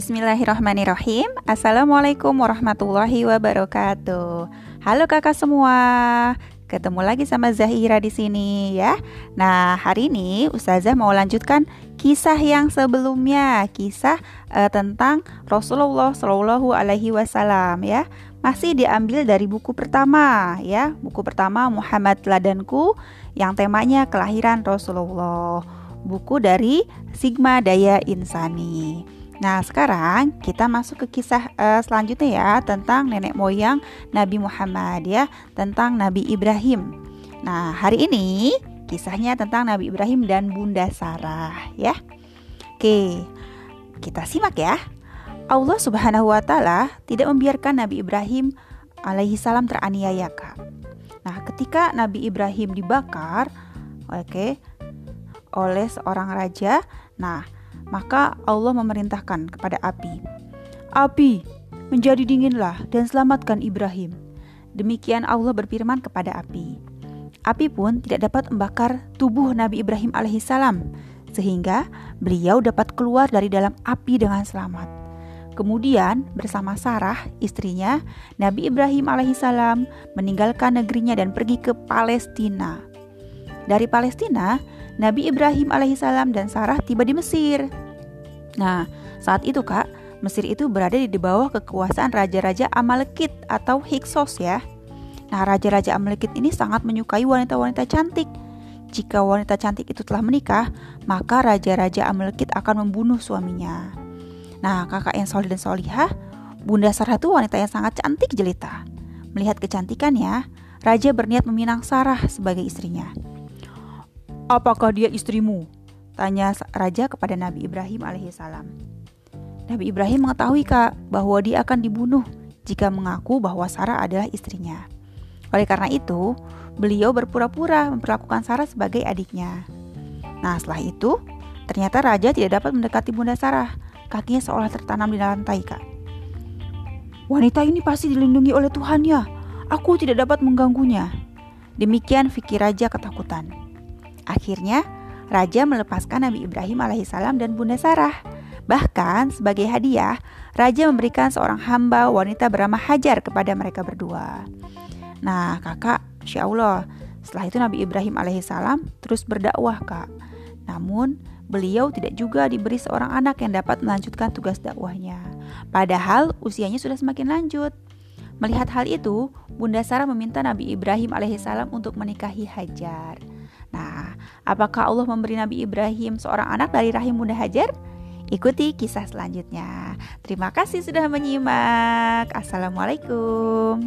Bismillahirrahmanirrahim. Assalamualaikum warahmatullahi wabarakatuh. Halo kakak semua. Ketemu lagi sama Zahira di sini ya. Nah hari ini Ustazah mau lanjutkan kisah yang sebelumnya. Kisah uh, tentang Rasulullah Shallallahu Alaihi Wasallam ya. Masih diambil dari buku pertama ya. Buku pertama Muhammad Ladanku yang temanya kelahiran Rasulullah. Buku dari Sigma Daya Insani Nah, sekarang kita masuk ke kisah uh, selanjutnya ya tentang nenek moyang Nabi Muhammad ya, tentang Nabi Ibrahim. Nah, hari ini kisahnya tentang Nabi Ibrahim dan Bunda Sarah ya. Oke, kita simak ya. Allah Subhanahu wa taala tidak membiarkan Nabi Ibrahim alaihi salam teraniaya, Kak. Nah, ketika Nabi Ibrahim dibakar, oke, okay, oleh seorang raja, nah maka Allah memerintahkan kepada api, "Api, menjadi dinginlah dan selamatkan Ibrahim." Demikian Allah berfirman kepada api. Api pun tidak dapat membakar tubuh Nabi Ibrahim alaihissalam, sehingga beliau dapat keluar dari dalam api dengan selamat. Kemudian bersama Sarah, istrinya, Nabi Ibrahim alaihissalam meninggalkan negerinya dan pergi ke Palestina. Dari Palestina, Nabi Ibrahim alaihissalam dan Sarah tiba di Mesir. Nah, saat itu kak, Mesir itu berada di bawah kekuasaan raja-raja Amalekit atau Hyksos ya. Nah, raja-raja Amalekit ini sangat menyukai wanita-wanita cantik. Jika wanita cantik itu telah menikah, maka raja-raja Amalekit akan membunuh suaminya. Nah, kakak yang solid dan solihah, Bunda Sarah itu wanita yang sangat cantik jelita. Melihat kecantikannya, raja berniat meminang Sarah sebagai istrinya. Apakah dia istrimu? Tanya raja kepada Nabi Ibrahim alaihissalam. Nabi Ibrahim mengetahui kak bahwa dia akan dibunuh jika mengaku bahwa Sarah adalah istrinya. Oleh karena itu, beliau berpura-pura memperlakukan Sarah sebagai adiknya. Nah setelah itu, ternyata raja tidak dapat mendekati Bunda Sarah. Kakinya seolah tertanam di lantai kak. Wanita ini pasti dilindungi oleh Tuhannya. Aku tidak dapat mengganggunya. Demikian fikir raja ketakutan. Akhirnya, raja melepaskan Nabi Ibrahim alaihissalam dan Bunda Sarah. Bahkan sebagai hadiah, raja memberikan seorang hamba wanita bernama Hajar kepada mereka berdua. Nah, kakak, insya Allah, setelah itu Nabi Ibrahim alaihissalam terus berdakwah, kak. Namun, beliau tidak juga diberi seorang anak yang dapat melanjutkan tugas dakwahnya. Padahal usianya sudah semakin lanjut. Melihat hal itu, Bunda Sarah meminta Nabi Ibrahim alaihissalam untuk menikahi Hajar. Nah, apakah Allah memberi Nabi Ibrahim seorang anak dari rahim Bunda Hajar? Ikuti kisah selanjutnya. Terima kasih sudah menyimak. Assalamualaikum.